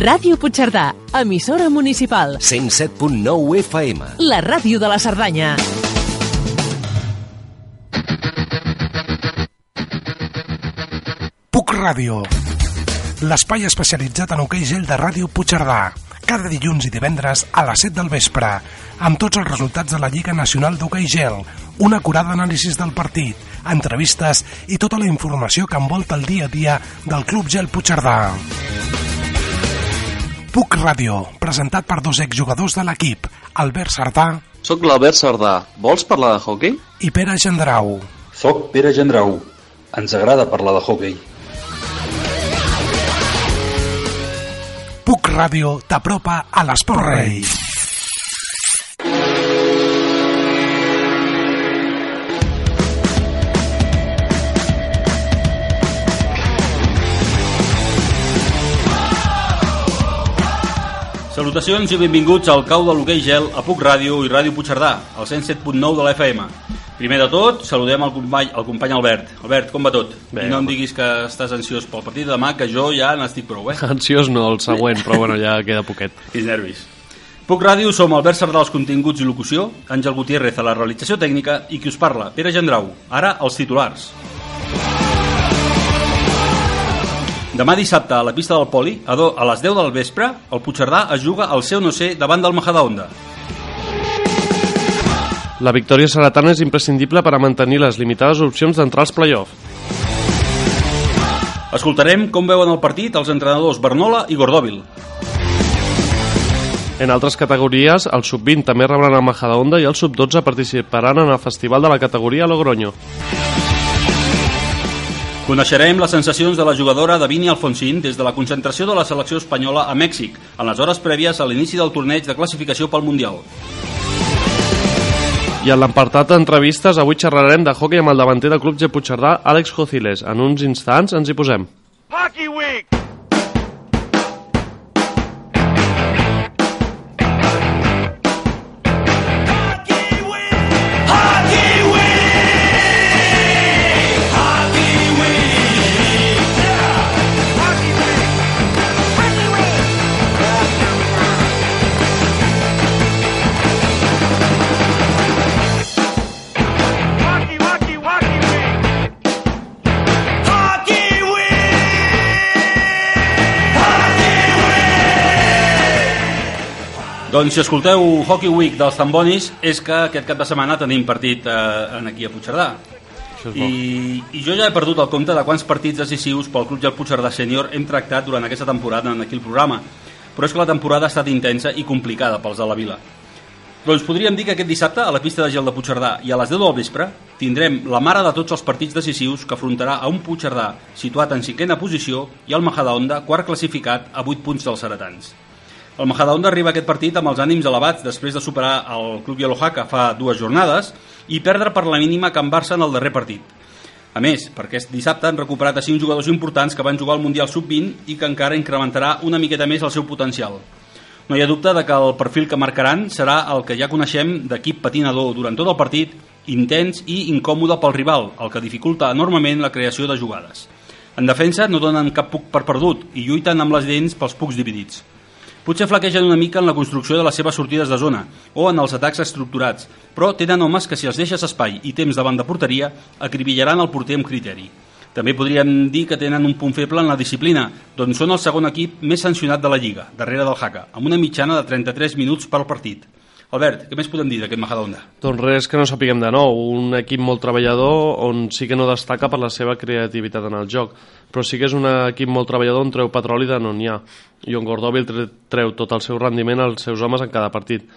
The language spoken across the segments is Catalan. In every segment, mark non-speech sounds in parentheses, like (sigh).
Ràdio Puigcerdà, emissora municipal. 107.9 FM. La ràdio de la Cerdanya. Puc Ràdio. L'espai especialitzat en hoquei gel de Ràdio Puigcerdà. Cada dilluns i divendres a les 7 del vespre, amb tots els resultats de la Lliga Nacional d'Hoquei Gel, una acurada anàlisi del partit, entrevistes i tota la informació que envolta el dia a dia del Club Gel Puigcerdà. Puc Ràdio, presentat per dos exjugadors de l'equip, Albert Sardà Soc l'Albert Sardà. Vols parlar de hockey? i Pere Gendrau. Soc Pere Gendrau. Ens agrada parlar de hockey. Puc Ràdio t'apropa a l'esport rei. Salutacions i benvinguts al cau de l'hoquei gel a Puc Ràdio i Ràdio Puigcerdà, al 107.9 de la FM. Primer de tot, saludem el company, el company Albert. Albert, com va tot? Bé, I no em diguis que estàs ansiós pel partit de demà, que jo ja n'estic prou, eh? (laughs) Ansiós no, el següent, però bueno, ja queda poquet. (laughs) Quins nervis. Puc Ràdio som Albert Sardà als continguts i locució, Àngel Gutiérrez a la realització tècnica i qui us parla, Pere Gendrau. Ara, els titulars. Demà dissabte a la pista del Poli, a, do, a les 10 del vespre, el Puigcerdà es juga al seu no sé davant del Majadahonda. La victòria seratana és imprescindible per a mantenir les limitades opcions d'entrar als play-off. Escoltarem com veuen el partit els entrenadors Bernola i Gordòvil. En altres categories, el sub-20 també rebran el Majadahonda i el sub-12 participaran en el festival de la categoria Logroño. Coneixerem les sensacions de la jugadora Davini Alfonsín des de la concentració de la selecció espanyola a Mèxic, en les hores prèvies a l'inici del torneig de classificació pel Mundial. I en l'apartat d'entrevistes, avui xerrarem de hockey amb el davanter del Club G Puigcerdà, Àlex Jociles. En uns instants ens hi posem. Hockey Week! Doncs si escolteu Hockey Week dels Zambonis és que aquest cap de setmana tenim partit eh, en aquí a Puigcerdà. I, I jo ja he perdut el compte de quants partits decisius pel Club Gel Puigcerdà Sènior hem tractat durant aquesta temporada en aquí el programa. Però és que la temporada ha estat intensa i complicada pels de la vila. Doncs podríem dir que aquest dissabte, a la pista de gel de Puigcerdà i a les 10 del vespre, tindrem la mare de tots els partits decisius que afrontarà a un Puigcerdà situat en cinquena posició i el Majadahonda, quart classificat a 8 punts dels seretans. El Majadahonda arriba a aquest partit amb els ànims elevats després de superar el Club Yellowhaka fa dues jornades i perdre per la mínima Can Barça en el darrer partit. A més, per aquest dissabte han recuperat a 5 jugadors importants que van jugar al Mundial Sub-20 i que encara incrementarà una miqueta més el seu potencial. No hi ha dubte de que el perfil que marcaran serà el que ja coneixem d'equip patinador durant tot el partit, intens i incòmode pel rival, el que dificulta enormement la creació de jugades. En defensa no donen cap puc per perdut i lluiten amb les dents pels pucs dividits. Potser flaquegen una mica en la construcció de les seves sortides de zona o en els atacs estructurats, però tenen homes que si els deixes espai i temps davant de porteria acribillaran el porter amb criteri. També podríem dir que tenen un punt feble en la disciplina, doncs són el segon equip més sancionat de la Lliga, darrere del Haka, amb una mitjana de 33 minuts per partit. Albert, què més podem dir d'aquest Majadahonda? Doncs res que no sapiguem de nou, un equip molt treballador on sí que no destaca per la seva creativitat en el joc, però sí que és un equip molt treballador on treu petroli de no n'hi ha, i on Gordòvil tre- treu tot el seu rendiment als seus homes en cada partit.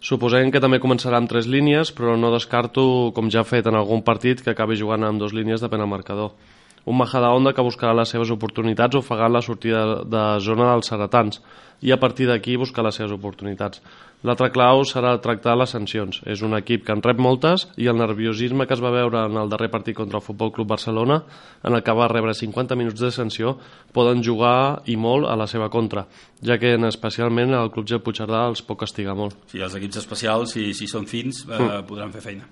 Suposem que també començarà amb tres línies, però no descarto, com ja ha fet en algun partit, que acabi jugant amb dues línies depèn del marcador. Un Majadahonda que buscarà les seves oportunitats ofegant la sortida de zona dels Ceratans i a partir d'aquí buscar les seves oportunitats. L'altre clau serà tractar les sancions. És un equip que en rep moltes i el nerviosisme que es va veure en el darrer partit contra el Futbol Club Barcelona, en el que va rebre 50 minuts de sanció, poden jugar i molt a la seva contra, ja que en especialment el Club Gel Puigcerdà els pot castigar molt. Sí, els equips especials, si, si són fins, eh, mm. podran fer feina.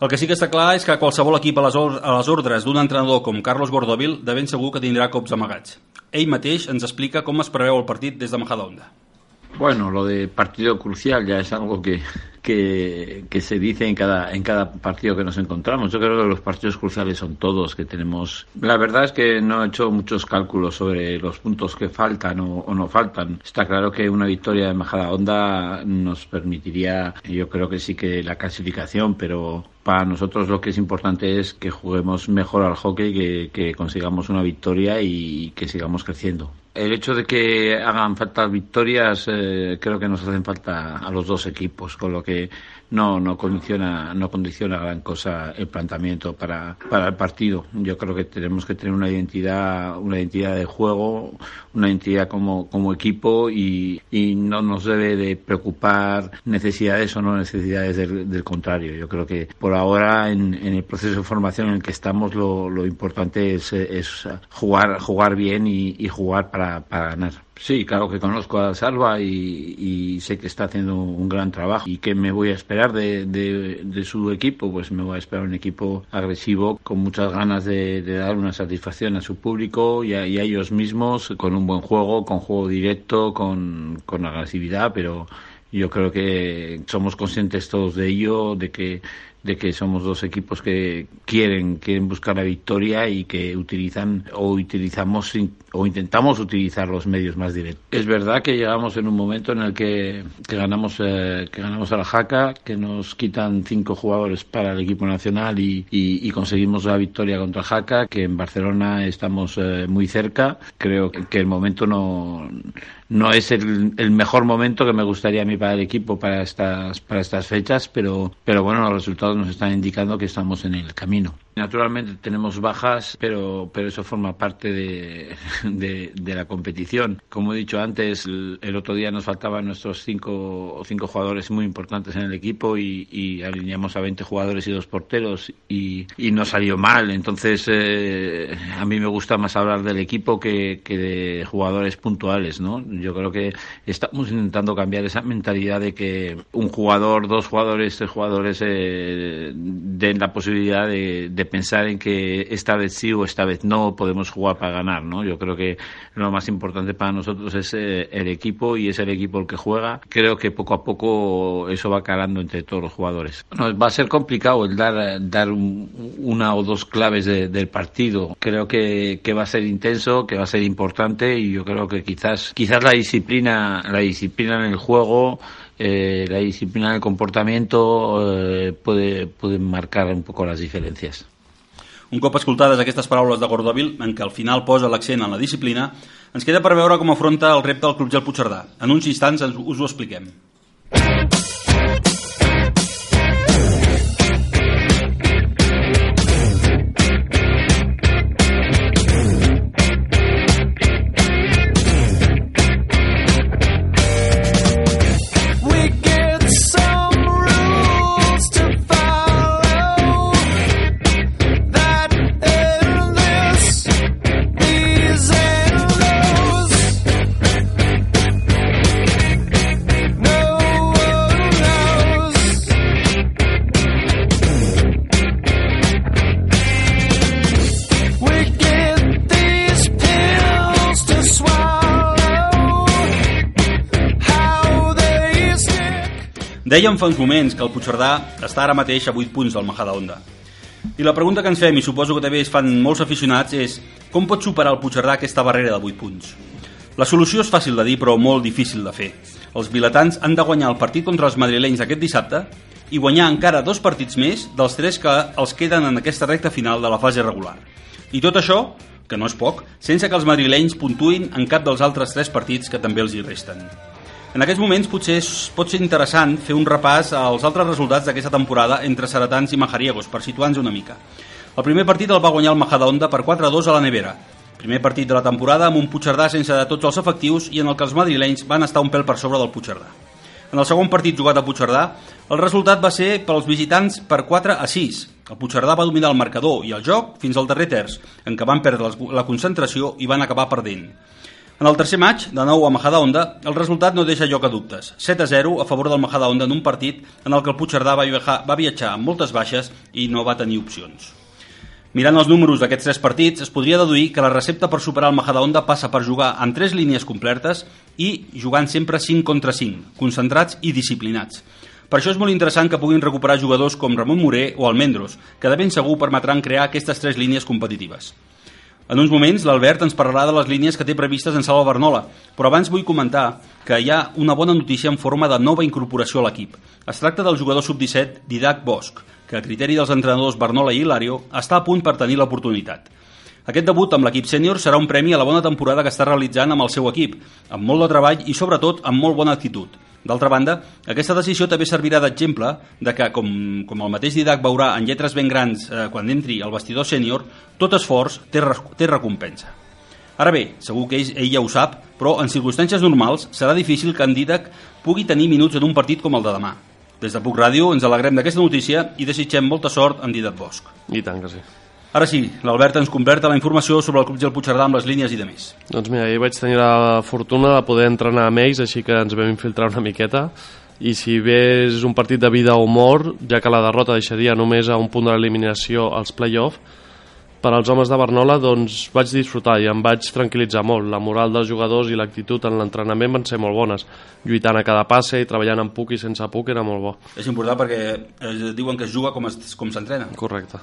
El que sí que està clar és que qualsevol equip a les, or a les ordres d'un entrenador com Carlos Gordovil de ben segur que tindrà cops amagats. Ell mateix ens explica com es preveu el partit des de Majadahonda. Bueno, lo de partido crucial ya es algo que, que, que, se dice en cada, en cada partido que nos encontramos. Yo creo que los partidos cruciales son todos que tenemos. La verdad es que no he hecho muchos cálculos sobre los puntos que faltan o, o no faltan. Está claro que una victoria de Majada Honda nos permitiría, yo creo que sí que la clasificación, pero para nosotros lo que es importante es que juguemos mejor al hockey, que, consigamos una victoria y que sigamos creciendo. El hecho de que hagan falta victorias eh, creo que nos hacen falta a los dos equipos, con lo que no, no condiciona, no condiciona gran cosa el planteamiento para, para el partido. Yo creo que tenemos que tener una identidad, una identidad de juego, una identidad como, como equipo y, y no nos debe de preocupar necesidades o no necesidades del, del contrario. Yo creo que por ahora en, en, el proceso de formación en el que estamos lo, lo importante es, es jugar, jugar bien y, y jugar para, para ganar. Sí, claro que conozco a Salva y, sé que está haciendo un gran trabajo. ¿Y qué me voy a esperar de, de, su equipo? Pues me voy a esperar un equipo agresivo, con muchas ganas de, dar una satisfacción a su público y a, y a, ellos mismos, con un buen juego, con juego directo, con, con agresividad, pero yo creo que somos conscientes todos de ello, de que de que somos dos equipos que quieren quieren buscar la victoria y que utilizan o utilizamos o intentamos utilizar los medios más directos. Es verdad que llegamos en un momento en el que, que ganamos eh, que ganamos a la Jaca, que nos quitan cinco jugadores para el equipo nacional y, y, y conseguimos la victoria contra Jaca, que en Barcelona estamos eh, muy cerca. Creo que el momento no no es el, el, mejor momento que me gustaría a mí para el equipo para estas para estas fechas, pero pero bueno, los resultados nos están indicando que estamos en el camino. Naturalmente tenemos bajas, pero, pero eso forma parte de, (laughs) de, la competición. Como he dicho antes, el, otro día nos faltaban nuestros cinco, cinco jugadores muy importantes en el equipo y, alineamos a 20 jugadores y dos porteros y, y no salió mal. Entonces, eh, a mí me gusta más hablar del equipo que, que de jugadores puntuales, ¿no? Yo creo que estamos intentando cambiar esa mentalidad de que un jugador, dos jugadores, tres jugadores eh, den la posibilidad de pensar en que esta vez sí o esta vez no podemos jugar para ganar, ¿no? Yo creo que lo más importante para nosotros es eh, el equipo y es el equipo el que juega. Creo que poco a poco eso va calando entre todos los jugadores. Bueno, va a ser complicado el dar, dar un, una o dos claves de, del partido. Creo que, que va a ser intenso, que va a ser importante y yo creo que quizás, quizás la disciplina, la disciplina en el juego eh, la disciplina del comportamiento eh, puede, puede marcar un poco las diferencias. Un cop escoltades aquestes paraules de Gordovil, en què al final posa l'accent en la disciplina, ens queda per veure com afronta el repte del Club Gel Puigcerdà. En uns instants us ho expliquem. Dèiem fa uns moments que el Puigcerdà està ara mateix a 8 punts del Majadahonda. I la pregunta que ens fem, i suposo que també es fan molts aficionats, és com pot superar el Puigcerdà aquesta barrera de 8 punts? La solució és fàcil de dir, però molt difícil de fer. Els vilatans han de guanyar el partit contra els madrilenys aquest dissabte i guanyar encara dos partits més dels tres que els queden en aquesta recta final de la fase regular. I tot això, que no és poc, sense que els madrilenys puntuïn en cap dels altres tres partits que també els hi resten. En aquests moments potser és, pot ser interessant fer un repàs als altres resultats d'aquesta temporada entre Ceratans i Majariegos per situar-nos una mica. El primer partit el va guanyar el Majadahonda per 4-2 a la nevera. Primer partit de la temporada amb un Puigcerdà sense de tots els efectius i en el que els madrilenys van estar un pèl per sobre del Puigcerdà. En el segon partit jugat a Puigcerdà, el resultat va ser pels visitants per 4 a 6. El Puigcerdà va dominar el marcador i el joc fins al darrer terç, en què van perdre la concentració i van acabar perdent. En el tercer maig, de nou a Majadahonda, el resultat no deixa lloc a dubtes. 7 a 0 a favor del Majadahonda en un partit en el que el Puigcerdà va viatjar, va viatjar amb moltes baixes i no va tenir opcions. Mirant els números d'aquests tres partits, es podria deduir que la recepta per superar el Majadahonda passa per jugar amb tres línies complertes i jugant sempre 5 contra 5, concentrats i disciplinats. Per això és molt interessant que puguin recuperar jugadors com Ramon Moré o Almendros, que de ben segur permetran crear aquestes tres línies competitives. En uns moments, l'Albert ens parlarà de les línies que té previstes en Salva Bernola, però abans vull comentar que hi ha una bona notícia en forma de nova incorporació a l'equip. Es tracta del jugador sub-17 Didac Bosch, que a criteri dels entrenadors Bernola i Hilario està a punt per tenir l'oportunitat. Aquest debut amb l'equip sènior serà un premi a la bona temporada que està realitzant amb el seu equip, amb molt de treball i sobretot amb molt bona actitud. D'altra banda, aquesta decisió també servirà d'exemple de que, com, com el mateix Didac veurà en lletres ben grans eh, quan entri al vestidor sènior, tot esforç té, té recompensa. Ara bé, segur que ell, ell ja ho sap, però en circumstàncies normals serà difícil que en Didac pugui tenir minuts en un partit com el de demà. Des de Puc Ràdio ens alegrem d'aquesta notícia i desitgem molta sort en Didac Bosch. I tant que sí. Ara sí, l'Albert ens completa la informació sobre el Club Gel Puigcerdà amb les línies i de més. Doncs mira, ahir vaig tenir la fortuna de poder entrenar amb ells, així que ens vam infiltrar una miqueta. I si bé és un partit de vida o mort, ja que la derrota deixaria només a un punt de l'eliminació als play-off, per als homes de Bernola doncs vaig disfrutar i em vaig tranquil·litzar molt. La moral dels jugadors i l'actitud en l'entrenament van ser molt bones. Lluitant a cada passe i treballant amb puc i sense puc era molt bo. És important perquè eh, diuen que es juga es- com s'entrena. Correcte.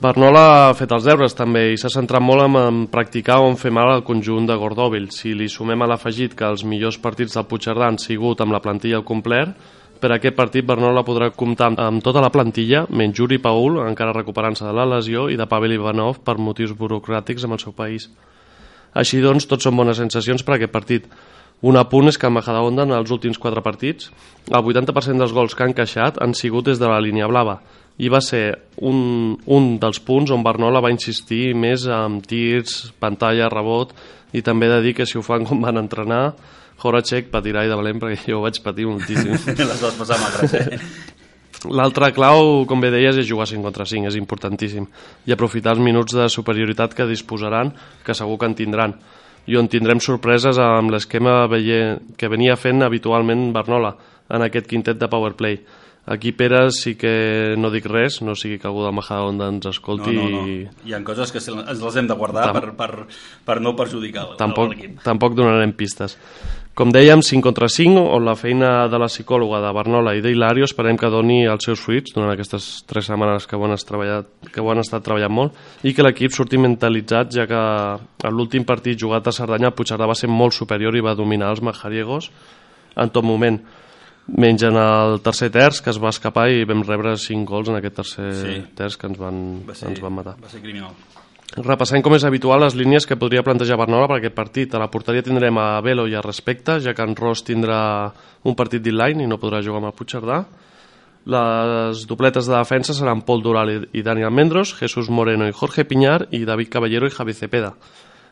Bernola ha fet els deures també i s'ha centrat molt en, en practicar o en fer mal al conjunt de Gordòvil. Si li sumem a l'afegit que els millors partits del Puigcerdà han sigut amb la plantilla al complet, per aquest partit Bernola podrà comptar amb tota la plantilla, menys Juri Paul, encara recuperant-se de la lesió, i de Pavel Ivanov per motius burocràtics amb el seu país. Així doncs, tots són bones sensacions per a aquest partit. Un apunt és que el Majadahonda en els últims quatre partits, el 80% dels gols que han encaixat han sigut des de la línia blava i va ser un, un dels punts on Bernola va insistir més amb tirs, pantalla, rebot i també he de dir que si ho fan com van entrenar Horacek patirà i de valent perquè jo ho vaig patir moltíssim (laughs) Les vas passar magres, eh? L'altra clau, com bé deies, és jugar 5 contra 5, és importantíssim. I aprofitar els minuts de superioritat que disposaran, que segur que en tindran. I on tindrem sorpreses amb l'esquema que venia fent habitualment Bernola en aquest quintet de powerplay. Aquí, Pere, sí que no dic res, no sigui que algú del Majadahonda ens escolti No, no, no. i Hi ha coses que ens les hem de guardar Tam- per, per, per no perjudicar tampoc, tampoc donarem pistes. Com dèiem, 5 contra 5, on la feina de la psicòloga de Bernola i d'Hilario esperem que doni els seus fruits durant aquestes 3 setmanes que ho han, treballat, que ho han estat treballant molt i que l'equip surti mentalitzat, ja que a l'últim partit jugat a Cerdanya Puigcerdà va ser molt superior i va dominar els majariegos en tot moment menys en el tercer terç que es va escapar i vam rebre 5 gols en aquest tercer Sí. terç que ens van, Va ser, ens van matar Va ser criminal. Repassem com és habitual les línies que podria plantejar Bernola per aquest partit. A la porteria tindrem a Velo i a Respecte, ja que en Ross tindrà un partit d'inline i no podrà jugar amb el Puigcerdà. Les dobletes de defensa seran Pol Dural i- i Dani Almendros, Jesús Moreno i Jorge Piñar i David Caballero i Javi Cepeda.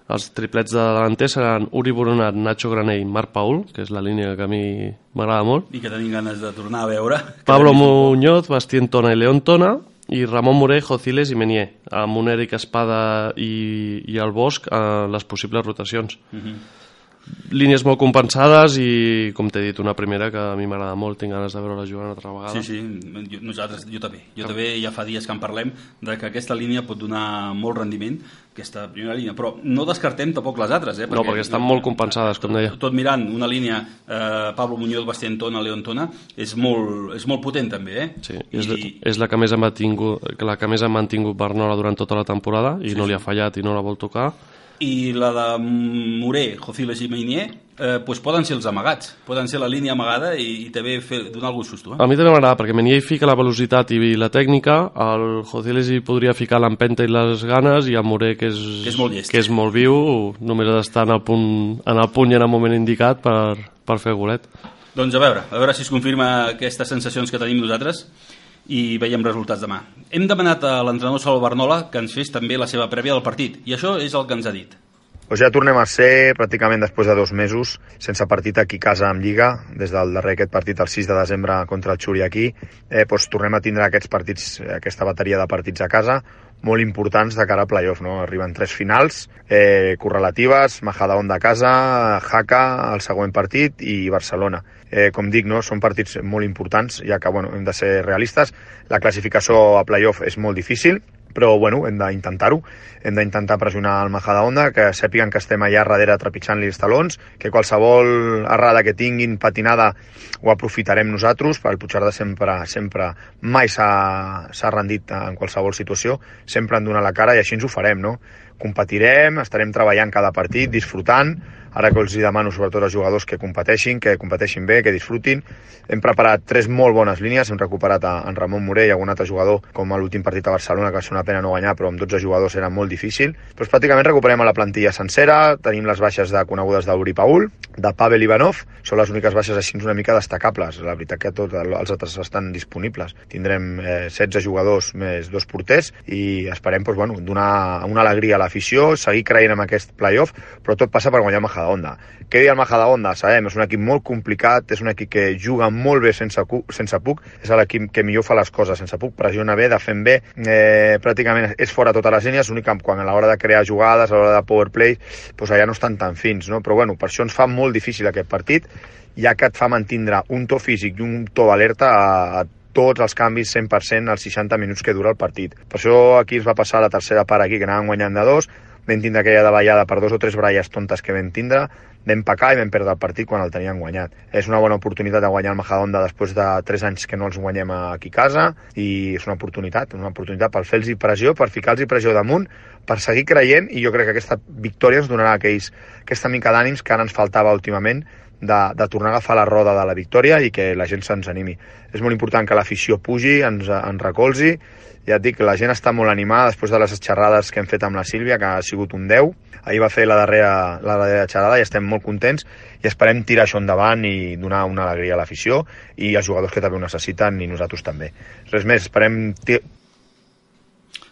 Els triplets de delanter seran Uri Boronat, Nacho Granell i Marc Paul, que és la línia que a mi m'agrada molt. I que tenim ganes de tornar a veure. Pablo Muñoz, Bastien Tona i León Tona i Ramon Moré, Jociles i Menier amb un Eric Espada i, i el Bosch a les possibles rotacions Mhm. Línies molt compensades i com t'he dit una primera que a mi m'agrada molt tinc ganes de veure-la jugar una altra vegada Sí, sí, jo, nosaltres, jo també. Jo també ja fa dies que en parlem de que aquesta línia pot donar molt rendiment, aquesta primera línia, però no descartem tampoc les altres, eh? no, perquè estan molt compensades com deia Tot mirant una línia eh, Pablo Muñoz, Bastien Tona, León Tona, és molt, és molt potent també, eh? Sí, és, és la que més ha mantingut, la que més ha mantingut Bernola durant tota la temporada i Sí, no li ha fallat i no la vol tocar I la de Moré, Jociles i Meinier, eh, pues poden ser els amagats, poden ser la línia amagada i, i també fer, donar algun susto. Eh? A mi també m'agrada, perquè Menier hi fica la velocitat i la tècnica, el Jociles hi podria ficar l'empenta i les ganes, i el Moré, que és, Que és molt llest. que és molt viu, només ha d'estar en, el punt, en el punt i en el moment indicat per, per fer golet. Doncs a veure, a veure si es confirma aquestes sensacions que tenim nosaltres i veiem resultats demà. Hem demanat a l'entrenador Salvo Barnola que ens fes també la seva prèvia del partit i això és el que ens ha dit. Pues ja tornem a ser pràcticament després de dos mesos sense partit aquí casa amb Lliga, des del darrer aquest partit el 6 de desembre contra el Xuri aquí, eh, pues tornem a tindre aquests partits, aquesta bateria de partits a casa, molt importants de cara a playoff, no? Arriben tres finals eh, correlatives, Majadahonda a casa, Jaca el següent partit i Barcelona. Eh, com dic, no? són partits molt importants, ja que bueno, hem de ser realistes. La classificació a playoff és molt difícil, però bueno, hem d'intentar-ho, hem d'intentar pressionar el Majadahonda, que sàpiguen que estem allà darrere trepitjant-li els talons, que qualsevol errada que tinguin, patinada, ho aprofitarem nosaltres, el Puigcerdà sempre, sempre mai s'ha rendit en qualsevol situació, sempre han donat la cara i així ens ho farem, no? Competirem, estarem treballant cada partit, disfrutant, ara que els hi demano sobretot als jugadors que competeixin, que competeixin bé, que disfrutin. Hem preparat tres molt bones línies, hem recuperat a, en Ramon Morell i algun altre jugador, com a l'últim partit a Barcelona, que va ser una pena no guanyar, però amb 12 jugadors era molt difícil. Però pràcticament recuperem a la plantilla sencera, tenim les baixes de conegudes d'Uri Paul, de Pavel Ivanov, són les úniques baixes així una mica destacables. La veritat que tots els altres estan disponibles. Tindrem eh, 16 jugadors més dos porters i esperem doncs, bueno, donar una alegria a l'afició, seguir creient en aquest playoff, però tot passa per guanyar Majadahonda Majadahonda. Què dir el Majadahonda? Sabem, és un equip molt complicat, és un equip que juga molt bé sense, sense puc, és l'equip que millor fa les coses, sense puc, pressiona bé, defèn bé, eh, pràcticament és fora totes les línies, l'únic quan a l'hora de crear jugades, a l'hora de power play, doncs allà no estan tan fins, no? però bueno, per això ens fa molt difícil aquest partit, ja que et fa mantindre un to físic i un to d'alerta a, a tots els canvis 100% als 60 minuts que dura el partit. Per això aquí ens va passar la tercera part aquí, que anàvem guanyant de dos, vam tindre aquella davallada per dos o tres bralles tontes que vam tindre, vam pecar i vam perdre el partit quan el tenien guanyat. És una bona oportunitat de guanyar el Majadonda després de tres anys que no els guanyem aquí a casa i és una oportunitat, una oportunitat per fer-los pressió, per ficar-los pressió damunt, per seguir creient i jo crec que aquesta victòria ens donarà aquells, aquesta mica d'ànims que ara ens faltava últimament de, de tornar a agafar la roda de la victòria i que la gent se'ns animi. És molt important que l'afició pugi, ens, ens recolzi, ja et dic, la gent està molt animada després de les xerrades que hem fet amb la Sílvia, que ha sigut un 10. Ahir va fer la darrera, la darrera xerrada i estem molt contents i esperem tirar això endavant i donar una alegria a l'afició i als jugadors que també ho necessiten i nosaltres també. Res més, esperem...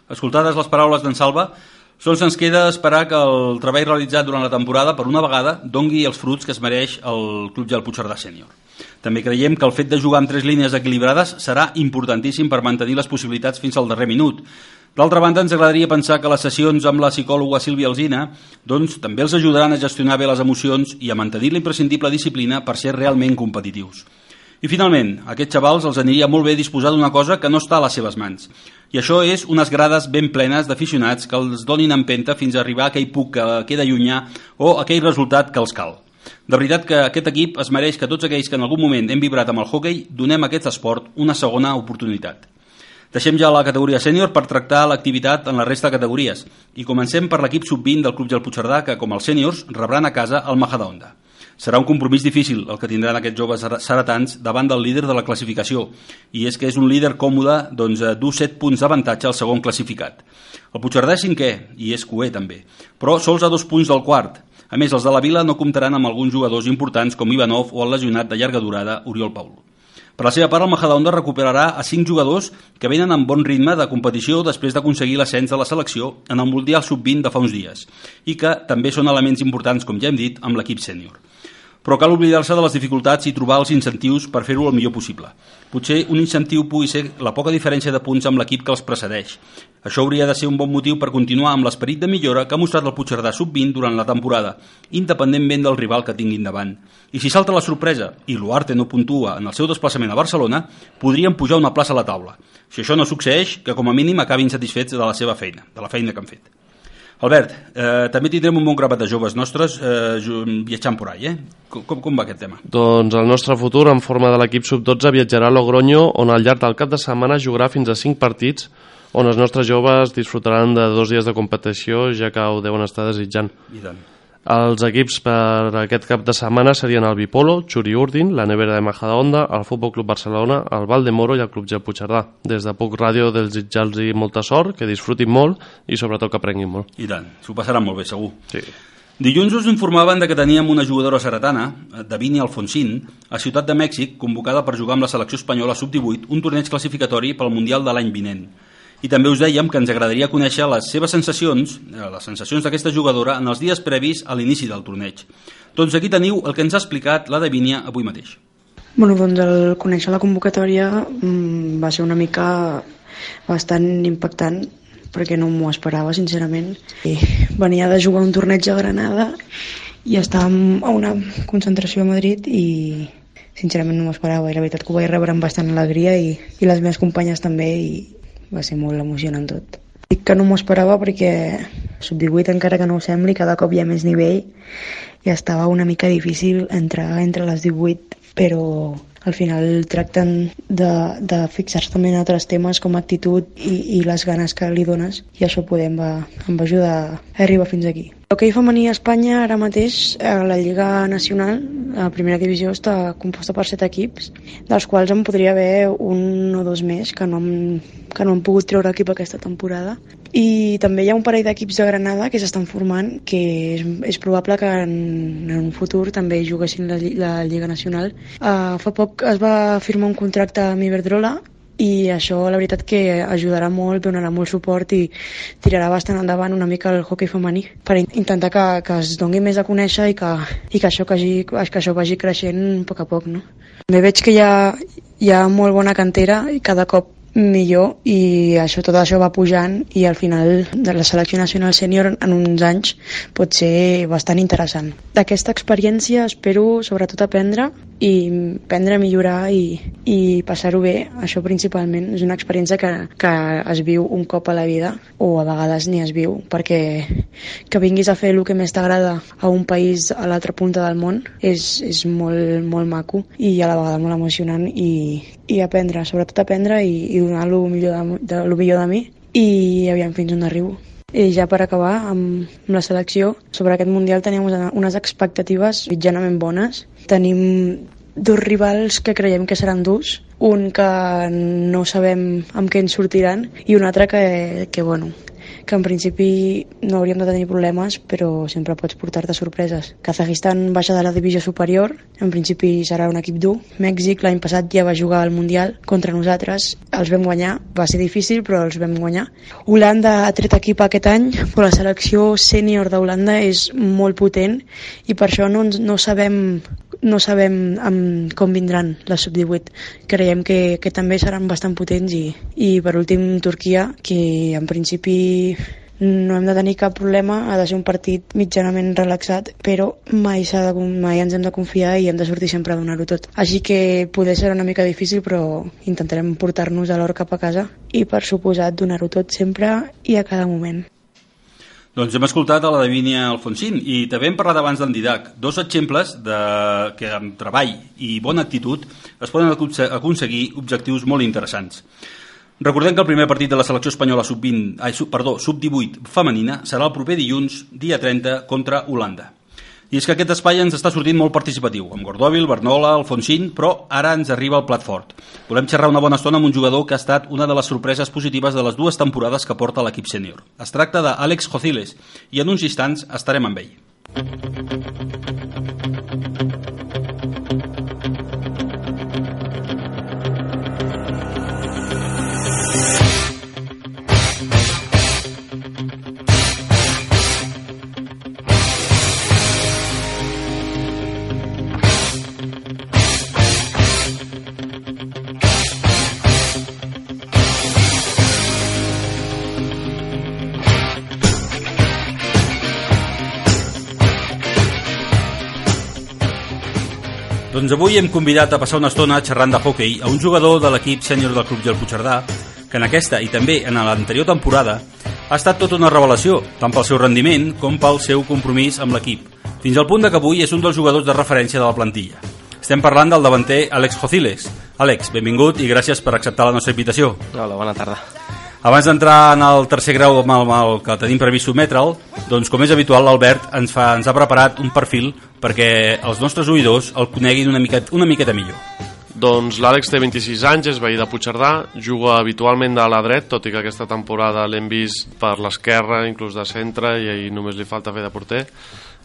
Escoltades les paraules d'en Salva, Sols ens queda esperar que el treball realitzat durant la temporada, per una vegada, dongui els fruits que es mereix el Club Gel Puigcerdà Sènior. També creiem que el fet de jugar amb tres línies equilibrades serà importantíssim per mantenir les possibilitats fins al darrer minut. D'altra banda, ens agradaria pensar que les sessions amb la psicòloga Sílvia Alzina doncs, també els ajudaran a gestionar bé les emocions i a mantenir la imprescindible disciplina per ser realment competitius. I finalment, a aquests xavals els aniria molt bé disposar d'una cosa que no està a les seves mans. I això és unes grades ben plenes d'aficionats que els donin empenta fins a arribar a aquell puc que queda llunyà o aquell resultat que els cal. De veritat que aquest equip es mereix que tots aquells que en algun moment hem vibrat amb el hockey donem a aquest esport una segona oportunitat. Deixem ja la categoria sènior per tractar l'activitat en la resta de categories i comencem per l'equip sub-20 del Club Gel Puigcerdà que, com els sèniors, rebran a casa el Majadahonda. Serà un compromís difícil el que tindran aquests joves saratans davant del líder de la classificació i és que és un líder còmode doncs, dur 7 punts d'avantatge al segon classificat. El Puigcerdà és cinquè i és coer també, però sols a dos punts del quart. A més, els de la Vila no comptaran amb alguns jugadors importants com Ivanov o el lesionat de llarga durada Oriol Paulo. Per la seva part, el Majadahonda recuperarà a 5 jugadors que venen amb bon ritme de competició després d'aconseguir l'ascens de la selecció en el Mundial Sub-20 de fa uns dies i que també són elements importants, com ja hem dit, amb l'equip sènior però cal oblidar-se de les dificultats i trobar els incentius per fer-ho el millor possible. Potser un incentiu pugui ser la poca diferència de punts amb l'equip que els precedeix. Això hauria de ser un bon motiu per continuar amb l'esperit de millora que ha mostrat el Puigcerdà sub-20 durant la temporada, independentment del rival que tinguin davant. I si salta la sorpresa i l'Uarte no puntua en el seu desplaçament a Barcelona, podrien pujar una plaça a la taula. Si això no succeeix, que com a mínim acabin satisfets de la seva feina, de la feina que han fet. Albert, eh, també tindrem un bon grapat de joves nostres eh, viatjant por ahí, eh? Com, com va aquest tema? Doncs el nostre futur, en forma de l'equip sub-12, viatjarà a Logroño, on al llarg del cap de setmana jugarà fins a 5 partits, on els nostres joves disfrutaran de dos dies de competició, ja que ho deuen estar desitjant. I tant. Els equips per aquest cap de setmana serien el Bipolo, Xuri Urdin, la Nevera de Majadahonda, el Futbol Club Barcelona, el Valdemoro i el Club Gel Puigcerdà. Des de Puc Ràdio dels i molta sort, que disfrutin molt i sobretot que aprenguin molt. I tant, s'ho passaran molt bé, segur. Sí. Dilluns us informaven de que teníem una jugadora seretana, Davini Alfonsín, a Ciutat de Mèxic, convocada per jugar amb la selecció espanyola sub-18, un torneig classificatori pel Mundial de l'any vinent. I també us dèiem que ens agradaria conèixer les seves sensacions, eh, les sensacions d'aquesta jugadora en els dies previs a l'inici del torneig. Doncs aquí teniu el que ens ha explicat la Davínia avui mateix. Bueno, doncs el conèixer la convocatòria mmm, va ser una mica bastant impactant perquè no m'ho esperava, sincerament. I venia de jugar un torneig a Granada i estàvem a una concentració a Madrid i sincerament no m'ho esperava i la veritat que ho vaig rebre amb bastant alegria i, i les meves companyes també i va ser molt emocionant tot. Dic que no m'ho esperava perquè sub-18 encara que no ho sembli, cada cop hi ha més nivell i estava una mica difícil entrar entre les 18 però al final tracten de, de fixar-se també en altres temes com actitud i, i les ganes que li dones i això podem va, em va ajudar a arribar fins aquí. L'hoquei femení a Espanya ara mateix a la Lliga Nacional, la primera divisió està composta per set equips, dels quals en podria haver un o dos més que no hem, que no han pogut treure equip aquesta temporada. I també hi ha un parell d'equips de Granada que s'estan formant que és, és probable que en, en un futur també juguessin la, la Lliga Nacional. Uh, fa poc es va firmar un contracte amb Iberdrola i això la veritat que ajudarà molt, donarà molt suport i tirarà bastant endavant una mica el hockey femení per intentar que, que es doni més a conèixer i que, i que, això, que, hagi, que això vagi creixent a poc a poc. No? També veig que hi ha, hi ha molt bona cantera i cada cop millor i això tot això va pujant i al final de la selecció nacional sènior en uns anys pot ser bastant interessant. D'aquesta experiència espero sobretot aprendre i aprendre a millorar i, i passar-ho bé, això principalment és una experiència que, que es viu un cop a la vida o a vegades ni es viu perquè que vinguis a fer el que més t'agrada a un país a l'altra punta del món és, és molt, molt maco i a la vegada molt emocionant i, i aprendre, sobretot aprendre i, i donar el millor de, de, lo millor de mi i aviam fins on arribo. I ja per acabar amb, la selecció, sobre aquest Mundial tenim unes expectatives mitjanament bones. Tenim dos rivals que creiem que seran durs, un que no sabem amb què ens sortiran i un altre que, que bueno, que en principi no hauríem de tenir problemes, però sempre pots portar-te sorpreses. Kazajistan baixa de la divisió superior, en principi serà un equip dur. Mèxic l'any passat ja va jugar al Mundial contra nosaltres, els vam guanyar, va ser difícil però els vam guanyar. Holanda ha tret equip aquest any, però la selecció sènior d'Holanda és molt potent i per això no, no sabem no sabem amb com vindran les sub-18. Creiem que, que també seran bastant potents i, i per últim Turquia, que en principi no hem de tenir cap problema, ha de ser un partit mitjanament relaxat, però mai, de, mai ens hem de confiar i hem de sortir sempre a donar-ho tot. Així que poder ser una mica difícil, però intentarem portar-nos a l'hora cap a casa i, per suposat, donar-ho tot sempre i a cada moment. Doncs hem escoltat a la Davínia Alfonsín i també hem parlat abans d'en Didac. Dos exemples de que amb treball i bona actitud es poden aconseguir objectius molt interessants. Recordem que el primer partit de la selecció espanyola sub-20, ai, sub, perdó, sub-18 femenina serà el proper dilluns, dia 30, contra Holanda. I és que aquest espai ens està sortint molt participatiu, amb Gordòvil, Bernola, Alfonsín, però ara ens arriba el plat fort. Volem xerrar una bona estona amb un jugador que ha estat una de les sorpreses positives de les dues temporades que porta l'equip sènior. Es tracta d'Àlex Jociles, i en uns instants estarem amb ell. Doncs avui hem convidat a passar una estona xerrant de hockey a un jugador de l'equip sènior del Club Gel Puigcerdà que en aquesta i també en l'anterior temporada ha estat tota una revelació, tant pel seu rendiment com pel seu compromís amb l'equip, fins al punt de que avui és un dels jugadors de referència de la plantilla. Estem parlant del davanter Àlex Jociles. Àlex, benvingut i gràcies per acceptar la nostra invitació. Hola, bona tarda. Abans d'entrar en el tercer grau amb el, amb el que tenim previst sotmetre'l, doncs com és habitual l'Albert ens, fa, ens ha preparat un perfil perquè els nostres oïdors el coneguin una miqueta, una miqueta millor. Doncs l'Àlex té 26 anys, és veí de Puigcerdà, juga habitualment de la dret, tot i que aquesta temporada l'hem vist per l'esquerra, inclús de centre, i ahir només li falta fer de porter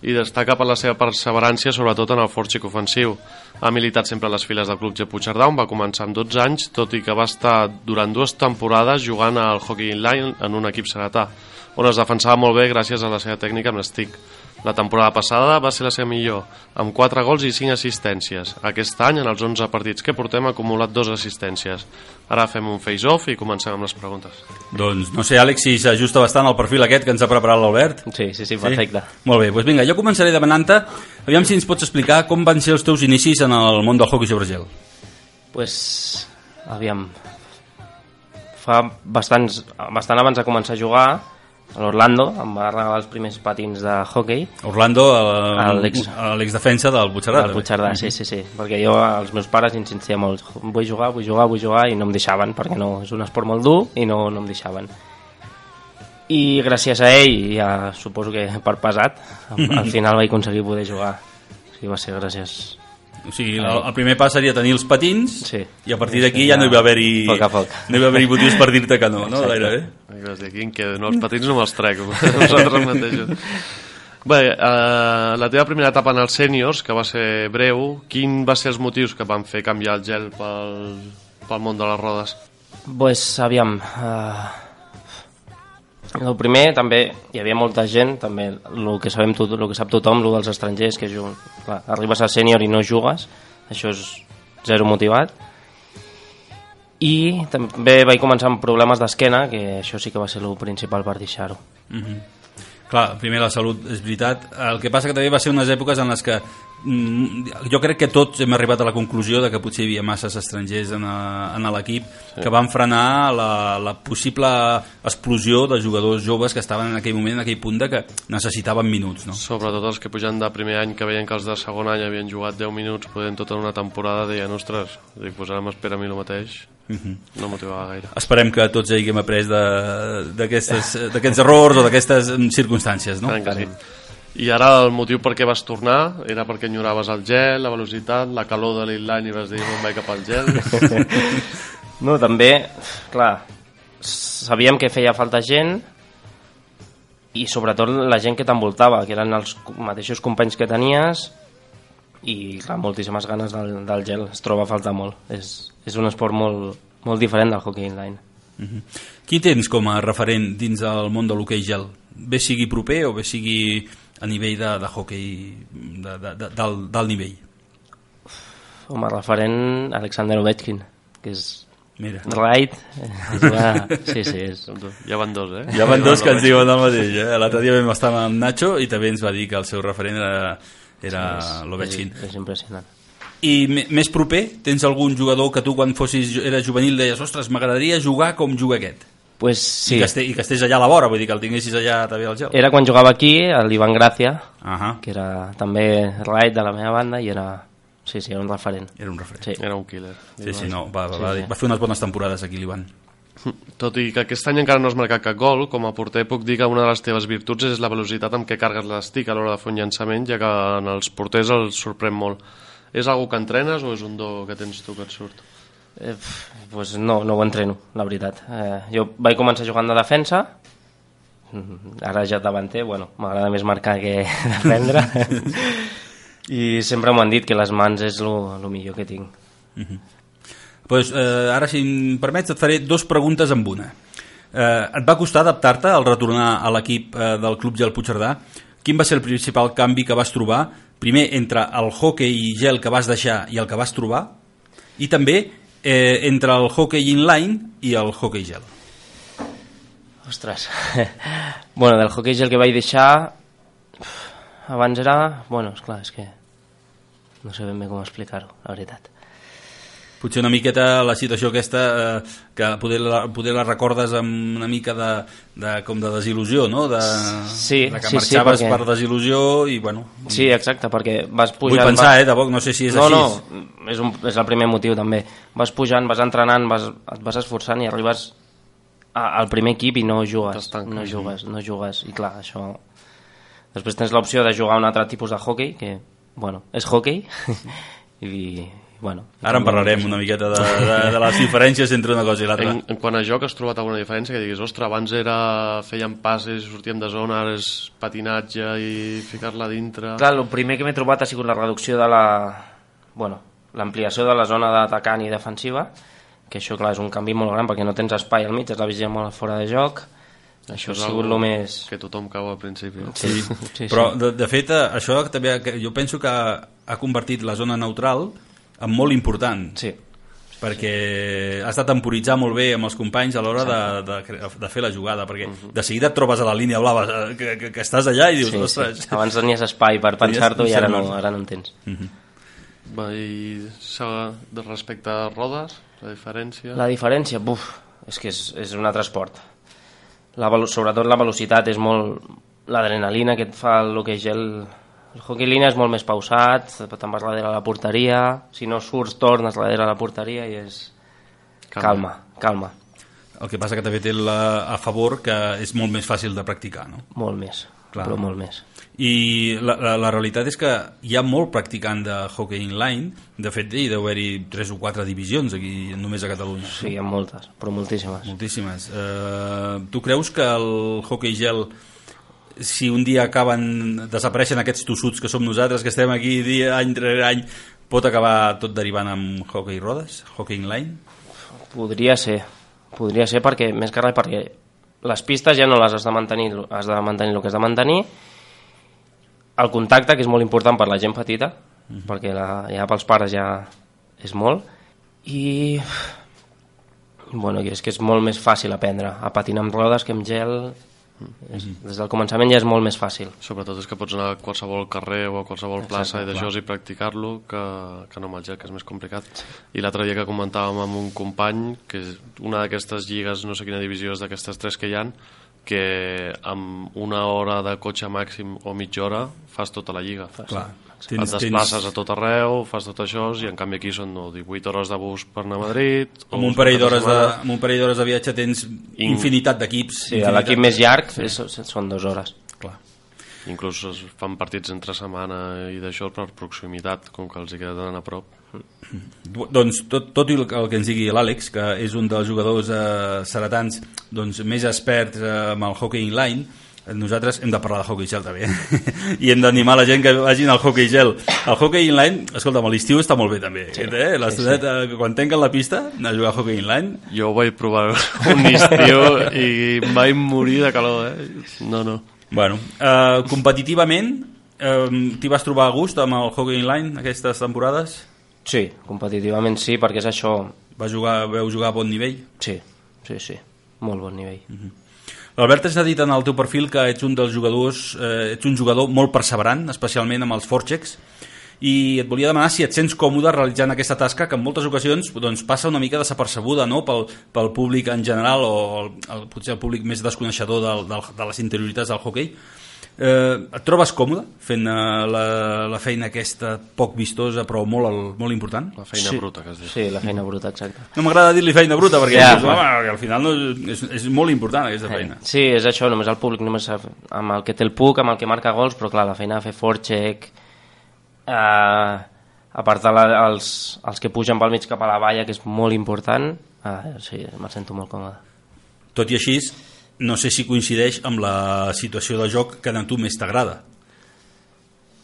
i destaca per la seva perseverància sobretot en el fort ofensiu. Ha militat sempre a les files del Club G Puigcerdà, on va començar amb 12 anys, tot i que va estar durant dues temporades jugant al hockey inline en un equip segatà, on es defensava molt bé gràcies a la seva tècnica amb l'estic. La temporada passada va ser la seva millor, amb 4 gols i 5 assistències. Aquest any, en els 11 partits que portem, ha acumulat 2 assistències. Ara fem un face-off i comencem amb les preguntes. Doncs no sé, Àlex, si s'ajusta bastant al perfil aquest que ens ha preparat l'Albert. Sí, sí, sí, perfecte. Sí? Molt bé, doncs vinga, jo començaré demanant-te, aviam si ens pots explicar com van ser els teus inicis en el món del hockey sobre gel. Pues, aviam, fa bastants, bastant abans de començar a jugar, l'Orlando, em va regalar els primers patins de hockey. Orlando, l'ex-defensa del Puigcerdà. Del Puigcerdà, sí, sí, sí. Perquè jo, els meus pares insistia molt, vull jugar, vull jugar, vull jugar, i no em deixaven, perquè no, és un esport molt dur, i no, no em deixaven. I gràcies a ell, ja suposo que per pesat, al (laughs) final vaig aconseguir poder jugar. O sigui, va ser gràcies o sigui, el, el primer pas seria tenir els patins sí. i a partir d'aquí ja no hi va haver-hi a no hi va haver motius per dir-te que no, no? Gairebé. Aquí em queden, no, els patins no me'ls trec (laughs) nosaltres mateixos Bé, eh, la teva primera etapa en els sèniors, que va ser breu, quin va ser els motius que van fer canviar el gel pel, pel món de les rodes? Pues, aviam, uh, el primer, també, hi havia molta gent, també, el que, sabem tot, el que sap tothom, el dels estrangers, que juguen, clar, arribes a sènior i no jugues, això és zero motivat. I també vaig començar amb problemes d'esquena, que això sí que va ser el principal per deixar-ho. Mm -hmm. Clar, primer la salut, és veritat. El que passa que també va ser unes èpoques en les que jo crec que tots hem arribat a la conclusió de que potser hi havia masses estrangers en, a, en l'equip sí. que van frenar la, la possible explosió de jugadors joves que estaven en aquell moment, en aquell punt de que necessitaven minuts. No? Sobretot els que pujan de primer any que veien que els de segon any havien jugat 10 minuts podent tota una temporada deien, ostres, dic, pues ara m'espera a mi el mateix Uh -huh. no motivava gaire esperem que tots haguem après d'aquests errors o d'aquestes circumstàncies no? Sí. I ara el motiu per què vas tornar era perquè enyoraves el gel, la velocitat la calor de l'inline i vas dir me'n vaig cap al gel. (laughs) No, també clar, sabíem que feia falta gent i sobretot la gent que t'envoltava que eren els mateixos companys que tenies i clar, moltíssimes ganes del, del gel. Es troba a faltar molt. És, és un esport molt, molt diferent del hockey inline uh -huh. Qui tens com a referent dins del món de l'hoquei gel? Bé sigui proper o bé sigui a nivell de, de hockey de, de, de, del, del nivell? Com a referent Alexander Ovechkin que és Mira. Right. (laughs) Jugar... Sí, sí. És... Ja van dos, eh? Ja van dos que ens diuen el mateix. Eh? L'altre dia vam estar amb Nacho i també ens va dir que el seu referent era, era sí, l'Ovechkin. És, és impressionant. I més proper, tens algun jugador que tu quan fossis era juvenil deies, ostres, m'agradaria jugar com juga aquest? Pues sí. I que, este, I que estés allà a la vora, vull dir que el tinguessis allà també al gel. Era quan jugava aquí, l'Ivan Gràcia, uh -huh. que era també right de la meva banda i era... Sí, sí, era un referent. Era un referent. Sí. Era un killer. Sí, sí, no, va, va, va, va fer unes bones temporades aquí l'Ivan. (laughs) Tot i que aquest any encara no has marcat cap gol, com a porter puc dir que una de les teves virtuts és la velocitat amb què cargues l'estic a l'hora de fer un llançament, ja que en els porters els sorprèn molt. És algo que entrenes o és un do que tens tu que et surt? Eh, pues no, no ho entreno, la veritat. Eh, jo vaig començar jugant de defensa, ara ja davanter, bueno, m'agrada més marcar que (laughs) defendre, i sempre m'han dit que les mans és el millor que tinc. Uh -huh. pues, eh, ara, si em permets, et faré dues preguntes amb una. Eh, et va costar adaptar-te al retornar a l'equip eh, del Club Gel Puigcerdà? Quin va ser el principal canvi que vas trobar primer entre el hockey i gel que vas deixar i el que vas trobar i també eh, entre el hockey inline i el hockey gel. Ostres. (laughs) Bueno, del hockey gel que vaig deixar abans era bueno, esclar, és que no sé ben bé com explicar-ho, la veritat potser una miqueta la situació aquesta eh, que poder la, poder la recordes amb una mica de, de com de desil·lusió no? de, sí, de que sí, marxaves sí, perquè... per desil·lusió i bueno sí, exacte, perquè vas pujant vull pensar, eh, de bo, no sé si és no, així. no, és, un, és el primer motiu també. Vas pujant, vas entrenant vas, et vas esforçant i arribes a, al primer equip i no jugues no jugues, no jugues. I clar, això després tens l'opció de jugar un altre tipus de hockey que, bueno, és hockey (laughs) i bueno... Ara en parlarem una miqueta de, de, de les diferències entre una cosa i l'altra. En, en quant a joc, has trobat alguna diferència? Que diguis, ostres, abans era fèiem passes, sortíem de zona, ara és patinatge i ficar-la dintre... Clar, el primer que m'he trobat ha sigut la reducció de la... Bueno, l'ampliació de la zona d'atacant i defensiva, que això, clar, és un canvi molt gran perquè no tens espai al mig, has de vigilar molt fora de joc. Això ha sigut el més... Que tothom cau al principi. Sí, sí, sí. Però, de, de fet, eh, això també, que jo penso que ha convertit la zona neutral molt important. Sí. Perquè has de temporitzar molt bé amb els companys a l'hora de, de, de fer la jugada, perquè uh -huh. de seguida et trobes a la línia blava eh, que, que, que estàs allà i dius, sí, ostres... Sí. Abans tenies espai per pensar-t'ho i ara no, ara no en tens. Uh -huh. Va, I respecte a rodes, la diferència... La diferència, buf, és que és, és un altre esport. La, sobretot la velocitat és molt... L'adrenalina que et fa el que gel... El hockey línia és molt més pausat, te'n vas darrere a la porteria, si no surts tornes darrere a la porteria i és... Calma, calma. El que passa que també té la, a favor que és molt més fàcil de practicar, no? Molt més, però molt més. I la, la, la realitat és que hi ha molt practicant de hockey inline, de fet hi deu haver-hi tres o quatre divisions aquí només a Catalunya. Sí, hi ha moltes, però moltíssimes. Moltíssimes. Uh, tu creus que el hockey gel si un dia acaben desapareixen aquests tossuts que som nosaltres, que estem aquí dia, any rere any, pot acabar tot derivant amb hockey rodes, hockey inline? Podria ser, podria ser perquè, més que res, perquè les pistes ja no les has de mantenir, has de mantenir el que has de mantenir, el contacte, que és molt important per la gent petita, perquè la, ja pels pares ja és molt, i bueno, és que és molt més fàcil aprendre a patinar amb rodes que amb gel, és, des del començament ja és molt més fàcil. Sobretot és que pots anar a qualsevol carrer o a qualsevol plaça Exacte, i d'això i practicar-lo que, que no amb el gel, que és més complicat. I l'altre dia que comentàvem amb un company que és una d'aquestes lligues, no sé quina divisió és d'aquestes tres que hi han, que amb una hora de cotxe màxim o mitja hora fas tota la lliga. Clar. Et Tens- desplaces tens- a tot arreu, fas tot això, i en canvi aquí són no, 18 hores de bus per anar a Madrid... o Amb un parell d'hores de, amb un parell d'hores de viatge tens infinitat d'equips. Sí, infinitat- l'equip més llarg és, són dues hores. Clar. Inclús es fan partits entre setmana i d'això per proximitat, com que els hi queda tan a prop. Doncs tot, tot i el que el que ens digui l'Àlex, que és un dels jugadors eh, seretans doncs, més experts eh, amb el hockey inline, nosaltres hem de parlar de hockey gel també (laughs) i hem d'animar la gent que vagin al hockey gel el hockey inline, escolta'm, a l'estiu està molt bé també sí, eh? l'estoneta, sí, sí. quan tanquen la pista anar a jugar a hockey inline Jo ho vaig provar un estiu i vaig morir de calor, eh? No, no. bueno, eh, competitivament eh, t'hi vas trobar a gust amb el hockey inline aquestes temporades? Sí, competitivament sí, perquè és això... Va jugar, veu jugar a bon nivell? Sí, sí, sí, molt bon nivell. Mm -hmm. L'Albert ens ha dit en el teu perfil que ets un dels jugadors, eh, ets un jugador molt perseverant, especialment amb els forchecks, i et volia demanar si et sents còmode realitzant aquesta tasca que en moltes ocasions doncs, passa una mica desapercebuda no? pel, pel públic en general o el, el, potser el públic més desconeixedor del, del, de les interioritats del hockey eh, et trobes còmode fent eh, la, la feina aquesta poc vistosa però molt, molt important? La feina Sí. bruta, que es diu. Sí, la feina bruta, exacte. No m'agrada dir-li feina bruta perquè, Ja, ja, dius, home, al final no, és, és molt important aquesta feina. Sí, és això, només el públic, només amb el que té el puc, amb el que marca gols, però clar, la feina de fer forecheck, eh, apartar la, els, els que pugen pel mig cap a la valla, que és molt important, eh, sí, me'l sento molt còmode. Tot i així, no sé si coincideix amb la situació de joc que a tu més t'agrada.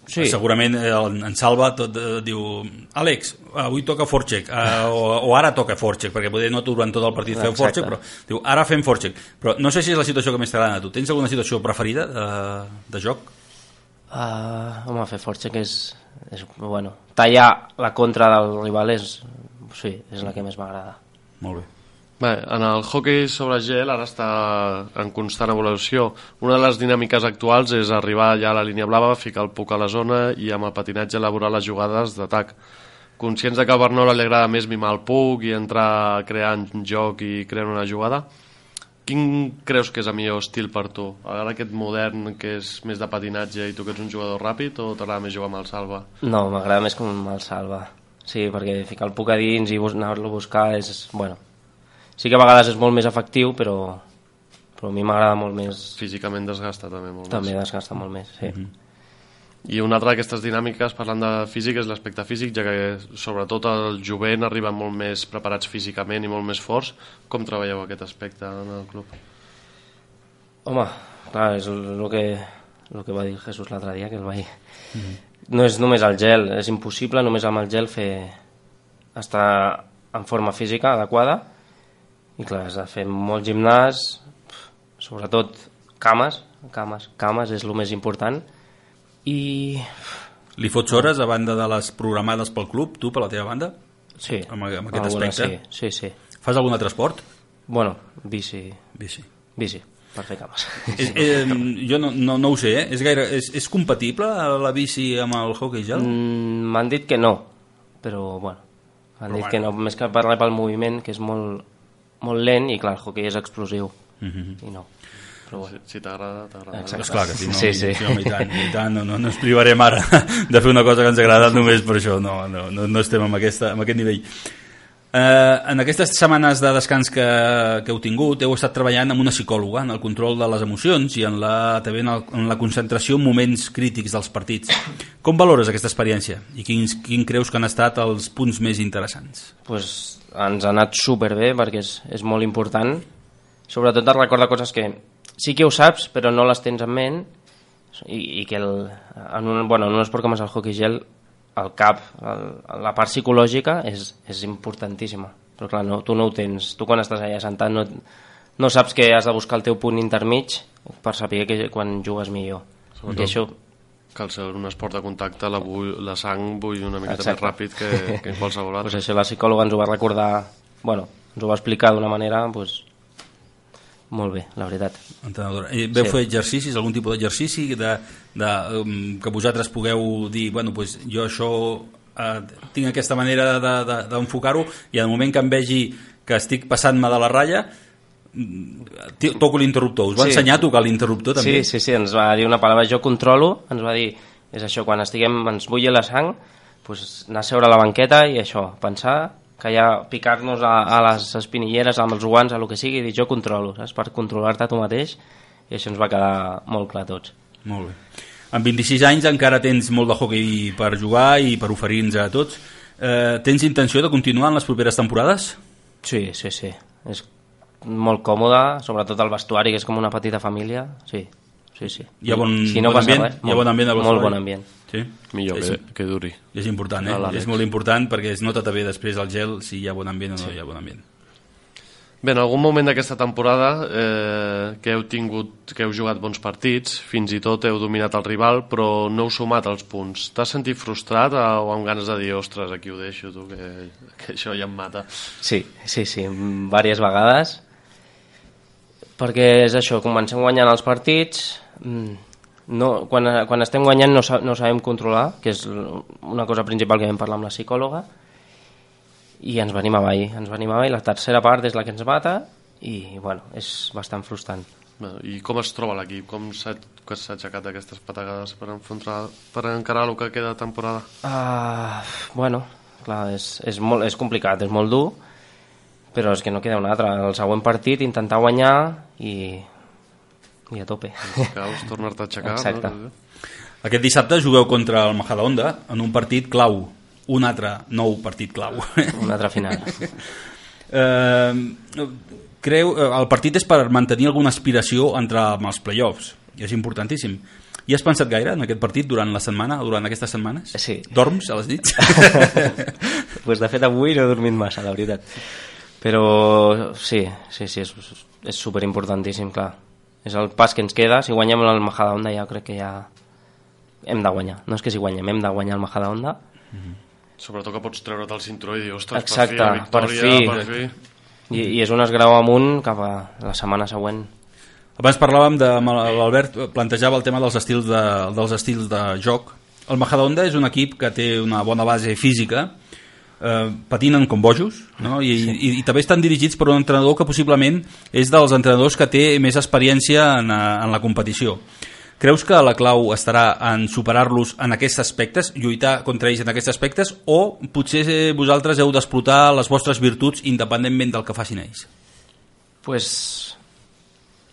Sí. Segurament eh, en, en Salva tot eh, diu Àlex, avui toca forecheck eh, o, o ara toca forecheck perquè poder no durant tot el partit feu Exacte. forecheck però diu ara fem forecheck però no sé si és la situació que més t'agrada a tu tens alguna situació preferida de, de joc? Uh, home, fer forecheck és, és... Bueno, tallar la contra del rival és... Sí, és la que més m'agrada. Molt bé. Bé, en el hockey sobre gel ara està en constant evolució. Una de les dinàmiques actuals és arribar ja a la línia blava, ficar el puc a la zona i amb el patinatge elaborar les jugades d'atac. Conscients de que a Bernol li agrada més mimar el puc i entrar creant joc i creant una jugada, quin creus que és el millor estil per tu? Ara aquest modern que és més de patinatge i tu que ets un jugador ràpid o t'agrada més jugar amb el salva? No, m'agrada més com el salva. Sí, perquè ficar el puc a dins i anar-lo a buscar és... Bueno, sí que a vegades és molt més efectiu, però, però a mi m'agrada molt més... Físicament desgasta també molt També més. desgasta molt més, sí. I una altra d'aquestes dinàmiques, parlant de físic, és l'aspecte físic, ja que sobretot el jovent arriben molt més preparats físicament i molt més forts. Com treballeu aquest aspecte en el club? Home, clar, és el que, el que va dir Jesús l'altre dia, que el vaig... Mm -hmm. No és només el gel, és impossible només amb el gel fer estar en forma física adequada i clar, has de fer molt gimnàs, sobretot cames, cames, cames és el més important i... Li fots hores a banda de les programades pel club, tu, per la teva banda? Sí. Amb, amb aquest alguna aspecte? Sí, sí, sí. Fas algun altre esport? Bueno, bici. Bici. Bici, per fer cames. És, eh, jo no, no, no ho sé, eh? és, gaire, és, és compatible la bici amb el hockey gel? Mm, M'han dit que no, però bueno, m'han Però dit bueno. que no, més que parlar pel moviment, que és molt, molt lent i clar, el hockey és explosiu. Mhm. I no. Però bueno. Si, si t'agrada, t'agrada. Esclar que sí, no? Sí, sí. sí home, i tant, i tant no, no, no ens privarem ara (laughs) de fer una cosa que ens agrada només per això, no, no, no, no estem amb, aquesta, amb aquest nivell. Eh, en aquestes setmanes de descans que, que heu tingut heu estat treballant amb una psicòloga en el control de les emocions i en la, també en, el, en la concentració en moments crítics dels partits. Com valores aquesta experiència i quins, quin creus que han estat els punts més interessants? pues, ens ha anat superbé perquè és, és molt important sobretot de recordar coses que sí que ho saps però no les tens en ment i, i que el, en, un, bueno, en un esport com és el hockey gel el cap, el, la part psicològica és, és importantíssima però clar, no, tu no ho tens tu quan estàs allà sentat no, no saps que has de buscar el teu punt intermig per saber que quan jugues millor i això que al ser un esport de contacte la, bull, la sang bull una miqueta Exacte. més ràpid que, que en qualsevol (laughs) altre. pues això la psicòloga ens ho va recordar bueno, ens ho va explicar d'una manera pues, molt bé, la veritat Entrenadora. I veu Sí. fer exercicis, algun tipus d'exercici de, de, um, que vosaltres pugueu dir, bueno, pues jo això eh, tinc aquesta manera de- de- d'enfocar-ho de, i en el moment que em vegi que estic passant-me de la ratlla mm, toco l'interruptor. Us va Sí. ensenyar a tocar l'interruptor també? Sí, sí, sí, ens va dir una paraula, jo controlo, ens va dir, és això, quan estiguem, ens bulli la sang, pues, anar a seure a la banqueta i això, pensar que ja picar-nos a, a les espinilleres amb els guants, a lo que sigui, i dir, jo controlo, saps? Per controlar-te tu mateix, i això ens va quedar molt clar a tots. Molt bé. Amb 26 anys encara tens molt de hockey per jugar i per oferir-nos a tots. Eh, tens intenció de continuar en les properes temporades? Sí, sí, sí. És molt còmode, sobretot el vestuari, que és com una petita família. Sí, sí, sí. Hi ha bon, si no bon ambient? res, Hi ha bon ambient molt vestuari? bon ambient. Sí? Millor és, que, que duri. És important, eh? És molt important perquè es nota també després el gel si hi ha bon ambient o no hi ha bon ambient. Bé, en algun moment d'aquesta temporada eh, que heu tingut, que heu jugat bons partits, fins i tot heu dominat el rival, però no heu sumat els punts. T'has sentit frustrat o amb ganes de dir, ostres, aquí ho deixo, tu, que, que això ja em mata? Sí, sí, sí, diverses vegades. Perquè és això, comencem guanyant els partits, no, quan, quan estem guanyant no, no sabem controlar, que és una cosa principal que vam parlar amb la psicòloga, i ens venim avall, ens venim avall, la tercera part és la que ens mata, i bueno, és bastant frustrant. I com es troba l'equip? Com s'ha aixecat aquestes patagades per, enfrontar, per encarar el que queda de temporada? Uh, bueno, clar, és, és, molt, és complicat, és molt dur, però és que no queda un altre. El següent partit intentar guanyar i, i a tope. Caus, tornar-te a aixecar. Exacte. No? Aquest dissabte jugueu contra el Majadahonda en un partit clau, un altre nou partit clau. (laughs) Un altre final. eh, creu, eh, el partit és per mantenir alguna aspiració entre amb els playoffs, i és importantíssim. I has pensat gaire en aquest partit durant la setmana o durant aquestes setmanes? Sí. Dorms a les nits? pues de fet avui no he dormit massa, la veritat. Però sí, sí, sí, és, és superimportantíssim, clar. És el pas que ens queda, si guanyem el Majadahonda ja crec que ja hem de guanyar. No és que si guanyem, hem de guanyar el Majadahonda. Sobretot que pots treure't el cinturó i dir, ostres, Exacte, per fi, victòria, per fi. per fi. I, I és un esgrau amunt cap a la setmana següent. Abans parlàvem de l'Albert plantejava el tema dels estils de, dels estils de joc. El Majadahonda és un equip que té una bona base física, eh, patinen com bojos, no? I, sí. i, i també estan dirigits per un entrenador que possiblement és dels entrenadors que té més experiència en, eh, en la competició. Creus que la clau estarà en superar-los en aquests aspectes, lluitar contra ells en aquests aspectes, o potser eh, vosaltres heu d'explotar les vostres virtuts independentment del que facin ells? Pues,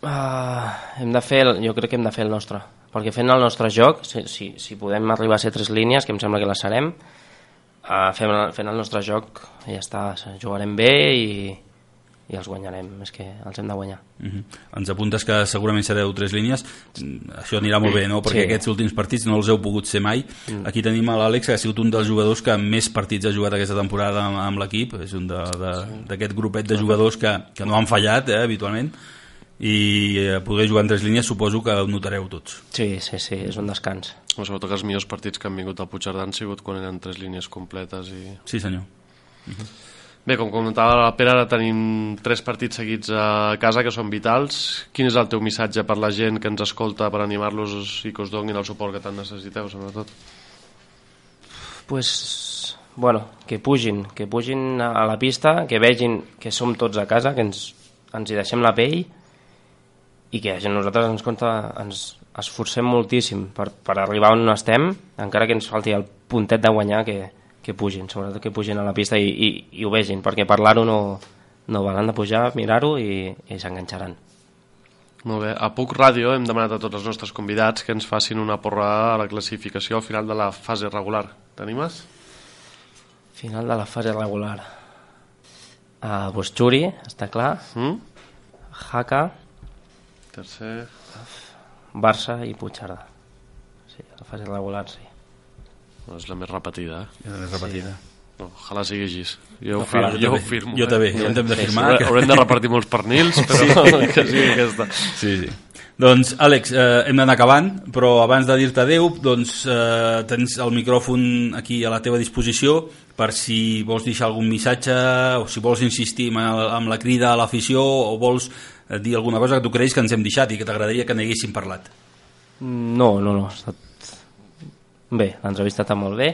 uh, hem de fer el, jo crec que hem de fer el nostre perquè fent el nostre joc, si, si, si podem arribar a ser tres línies, que em sembla que les serem, uh, fent, fent el nostre joc ja està, jugarem bé i, i els guanyarem, és que els hem de guanyar. Uh -huh. Ens apuntes que segurament sereu tres línies, Mm, això anirà molt bé, no? Perquè Sí. aquests últims partits no els heu pogut ser mai. Mm. Aquí tenim a l'Àlex, que ha sigut un dels jugadors que més partits ha jugat aquesta temporada amb, amb l'equip, és un d'aquest grupet de jugadors que, que no han fallat, eh, habitualment, i eh, poder jugar en tres línies suposo que ho notareu tots. Sí, sí, sí, és un descans. Però sobretot que els millors partits que han vingut al Puigcerdà han sigut quan eren tres línies completes i... Sí, senyor. Bé, com comentava la Pere, ara tenim tres partits seguits a casa que són vitals. Quin és el teu missatge per la gent que ens escolta per animar-los i que us donin el suport que tant necessiteu, sobretot? pues, bueno, que pugin, que pugin a la pista, que vegin que som tots a casa, que ens, ens hi deixem la pell i que nosaltres ens, compte, ens esforcem moltíssim per, per arribar on estem, encara que ens falti el puntet de guanyar, que, que pugin, sobretot que pugin a la pista i, i, i ho vegin, perquè parlar-ho no, no val, han de pujar, mirar-ho i, i s'enganxaran. Molt bé. A Puc Ràdio hem demanat a tots els nostres convidats que ens facin una porra a la classificació al final de la fase regular. T'animes? Final de la fase regular. Uh, pues Churi, està clar. Mm? Haka, Tercer... Barça i Puigcerdà. Sí, la fase regular, sí. No, és la més repetida, eh? És la més repetida. No, ojalà sigui així. Jo, ho firmo, jo jo ho firmo. Jo eh? també, jo hem de firmar Haurem, que- haurem de repartir molts pernils, però Sí. (laughs) que sigui aquesta. Sí, sí. Doncs, Àlex, eh, hem d'anar acabant, però abans de dir-te adeu, doncs, eh, tens el micròfon aquí a la teva disposició per si vols deixar algun missatge o si vols insistir amb, la crida a l'afició o vols eh, dir alguna cosa que tu creus que ens hem deixat i que t'agradaria que n'haguéssim parlat. No, no, no. Ha estat... Bé, l'entrevista està molt bé.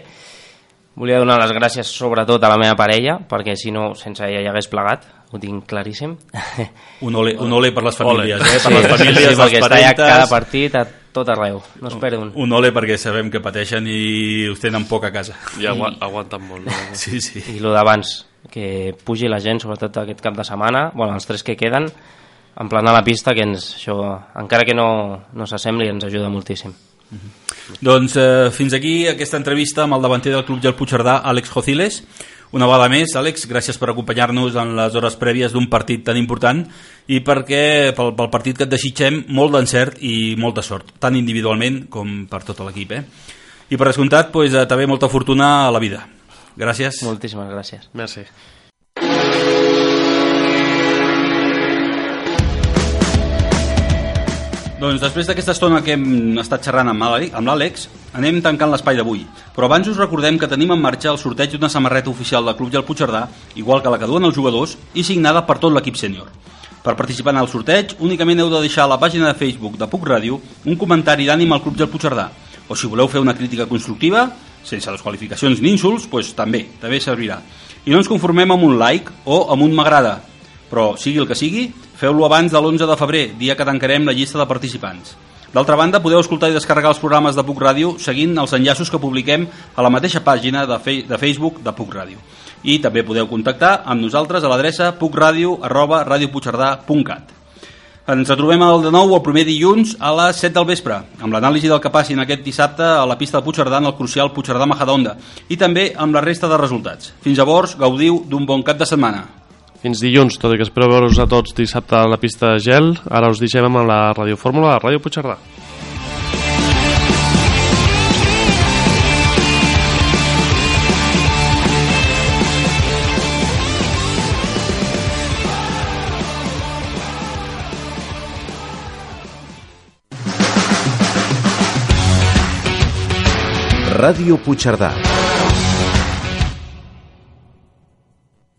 Volia donar les gràcies sobretot a la meva parella, perquè si no, sense ella ja hagués plegat, ho tinc claríssim. (laughs) Un ole, un ole per les famílies, Ole. eh? per les Sí, famílies, sí, les perquè està parentes... cada partit a tot arreu, no es perd un. Un ole perquè sabem que pateixen i us tenen poc a casa. I agu aguanten molt. No? (laughs) Sí, sí. I el d'abans, que pugi la gent, sobretot aquest cap de setmana, bueno, els tres que queden, en planar la pista, que ens, això, encara que no, no s'assembli, ens ajuda moltíssim. Doncs eh, fins aquí aquesta entrevista amb el davanter del Club Gel Puigcerdà, Àlex Jociles. Una vegada més, Àlex, gràcies per acompanyar-nos en les hores prèvies d'un partit tan important i perquè pel, pel partit que et desitgem molt d'encert i molta sort, tant individualment com per tot l'equip. Eh? I per descomptat, pues, eh, també molta fortuna a la vida. Gràcies. Moltíssimes gràcies. Merci. Doncs després d'aquesta estona que hem estat xerrant amb l'Àle- amb l'Àlex, anem tancant l'espai d'avui. Però abans us recordem que tenim en marxa el sorteig d'una samarreta oficial del Club Gel Puigcerdà, igual que la que duen els jugadors, i signada per tot l'equip sènior. Per participar en el sorteig, únicament heu de deixar a la pàgina de Facebook de Puc Ràdio un comentari d'ànim al Club Gel Puigcerdà. O si voleu fer una crítica constructiva, sense les qualificacions ni insults, doncs també, també servirà. I no ens conformem amb un like o amb un m'agrada, però sigui el que sigui, feu-lo abans de l'11 de febrer, dia que tancarem la llista de participants. D'altra banda, podeu escoltar i descarregar els programes de Puc Ràdio seguint els enllaços que publiquem a la mateixa pàgina de, fe de Facebook de Puc Ràdio. I també podeu contactar amb nosaltres a l'adreça pucradio. Ens trobem el de nou el primer dilluns a les 7 del vespre, amb l'anàlisi del que passin aquest dissabte a la pista de Puigcerdà en el crucial Puigcerdà Majadonda i també amb la resta de resultats. Fins llavors, gaudiu d'un bon cap de setmana. Fins dilluns, tot i que espero veure-us a tots dissabte a la pista de gel, ara us deixem amb la radiofórmula de Ràdio Puigcerdà. Ràdio Puigcerdà